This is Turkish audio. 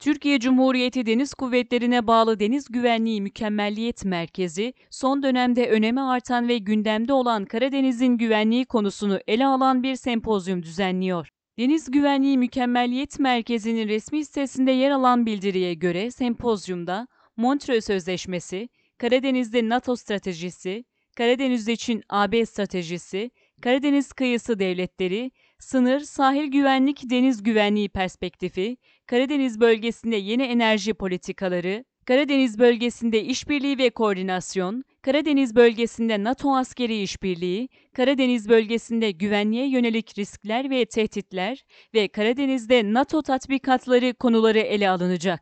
Türkiye Cumhuriyeti Deniz Kuvvetleri'ne bağlı Deniz Güvenliği Mükemmelliyet Merkezi, son dönemde önemi artan ve gündemde olan Karadeniz'in güvenliği konusunu ele alan bir sempozyum düzenliyor. Deniz Güvenliği Mükemmelliyet Merkezi'nin resmi sitesinde yer alan bildiriye göre sempozyumda Montreux Sözleşmesi, Karadeniz'de NATO stratejisi, Karadeniz için AB stratejisi, Karadeniz kıyısı devletleri, sınır, sahil güvenlik, deniz güvenliği perspektifi, Karadeniz bölgesinde yeni enerji politikaları, Karadeniz bölgesinde işbirliği ve koordinasyon, Karadeniz bölgesinde NATO askeri işbirliği, Karadeniz bölgesinde güvenliğe yönelik riskler ve tehditler ve Karadeniz'de NATO tatbikatları konuları ele alınacak.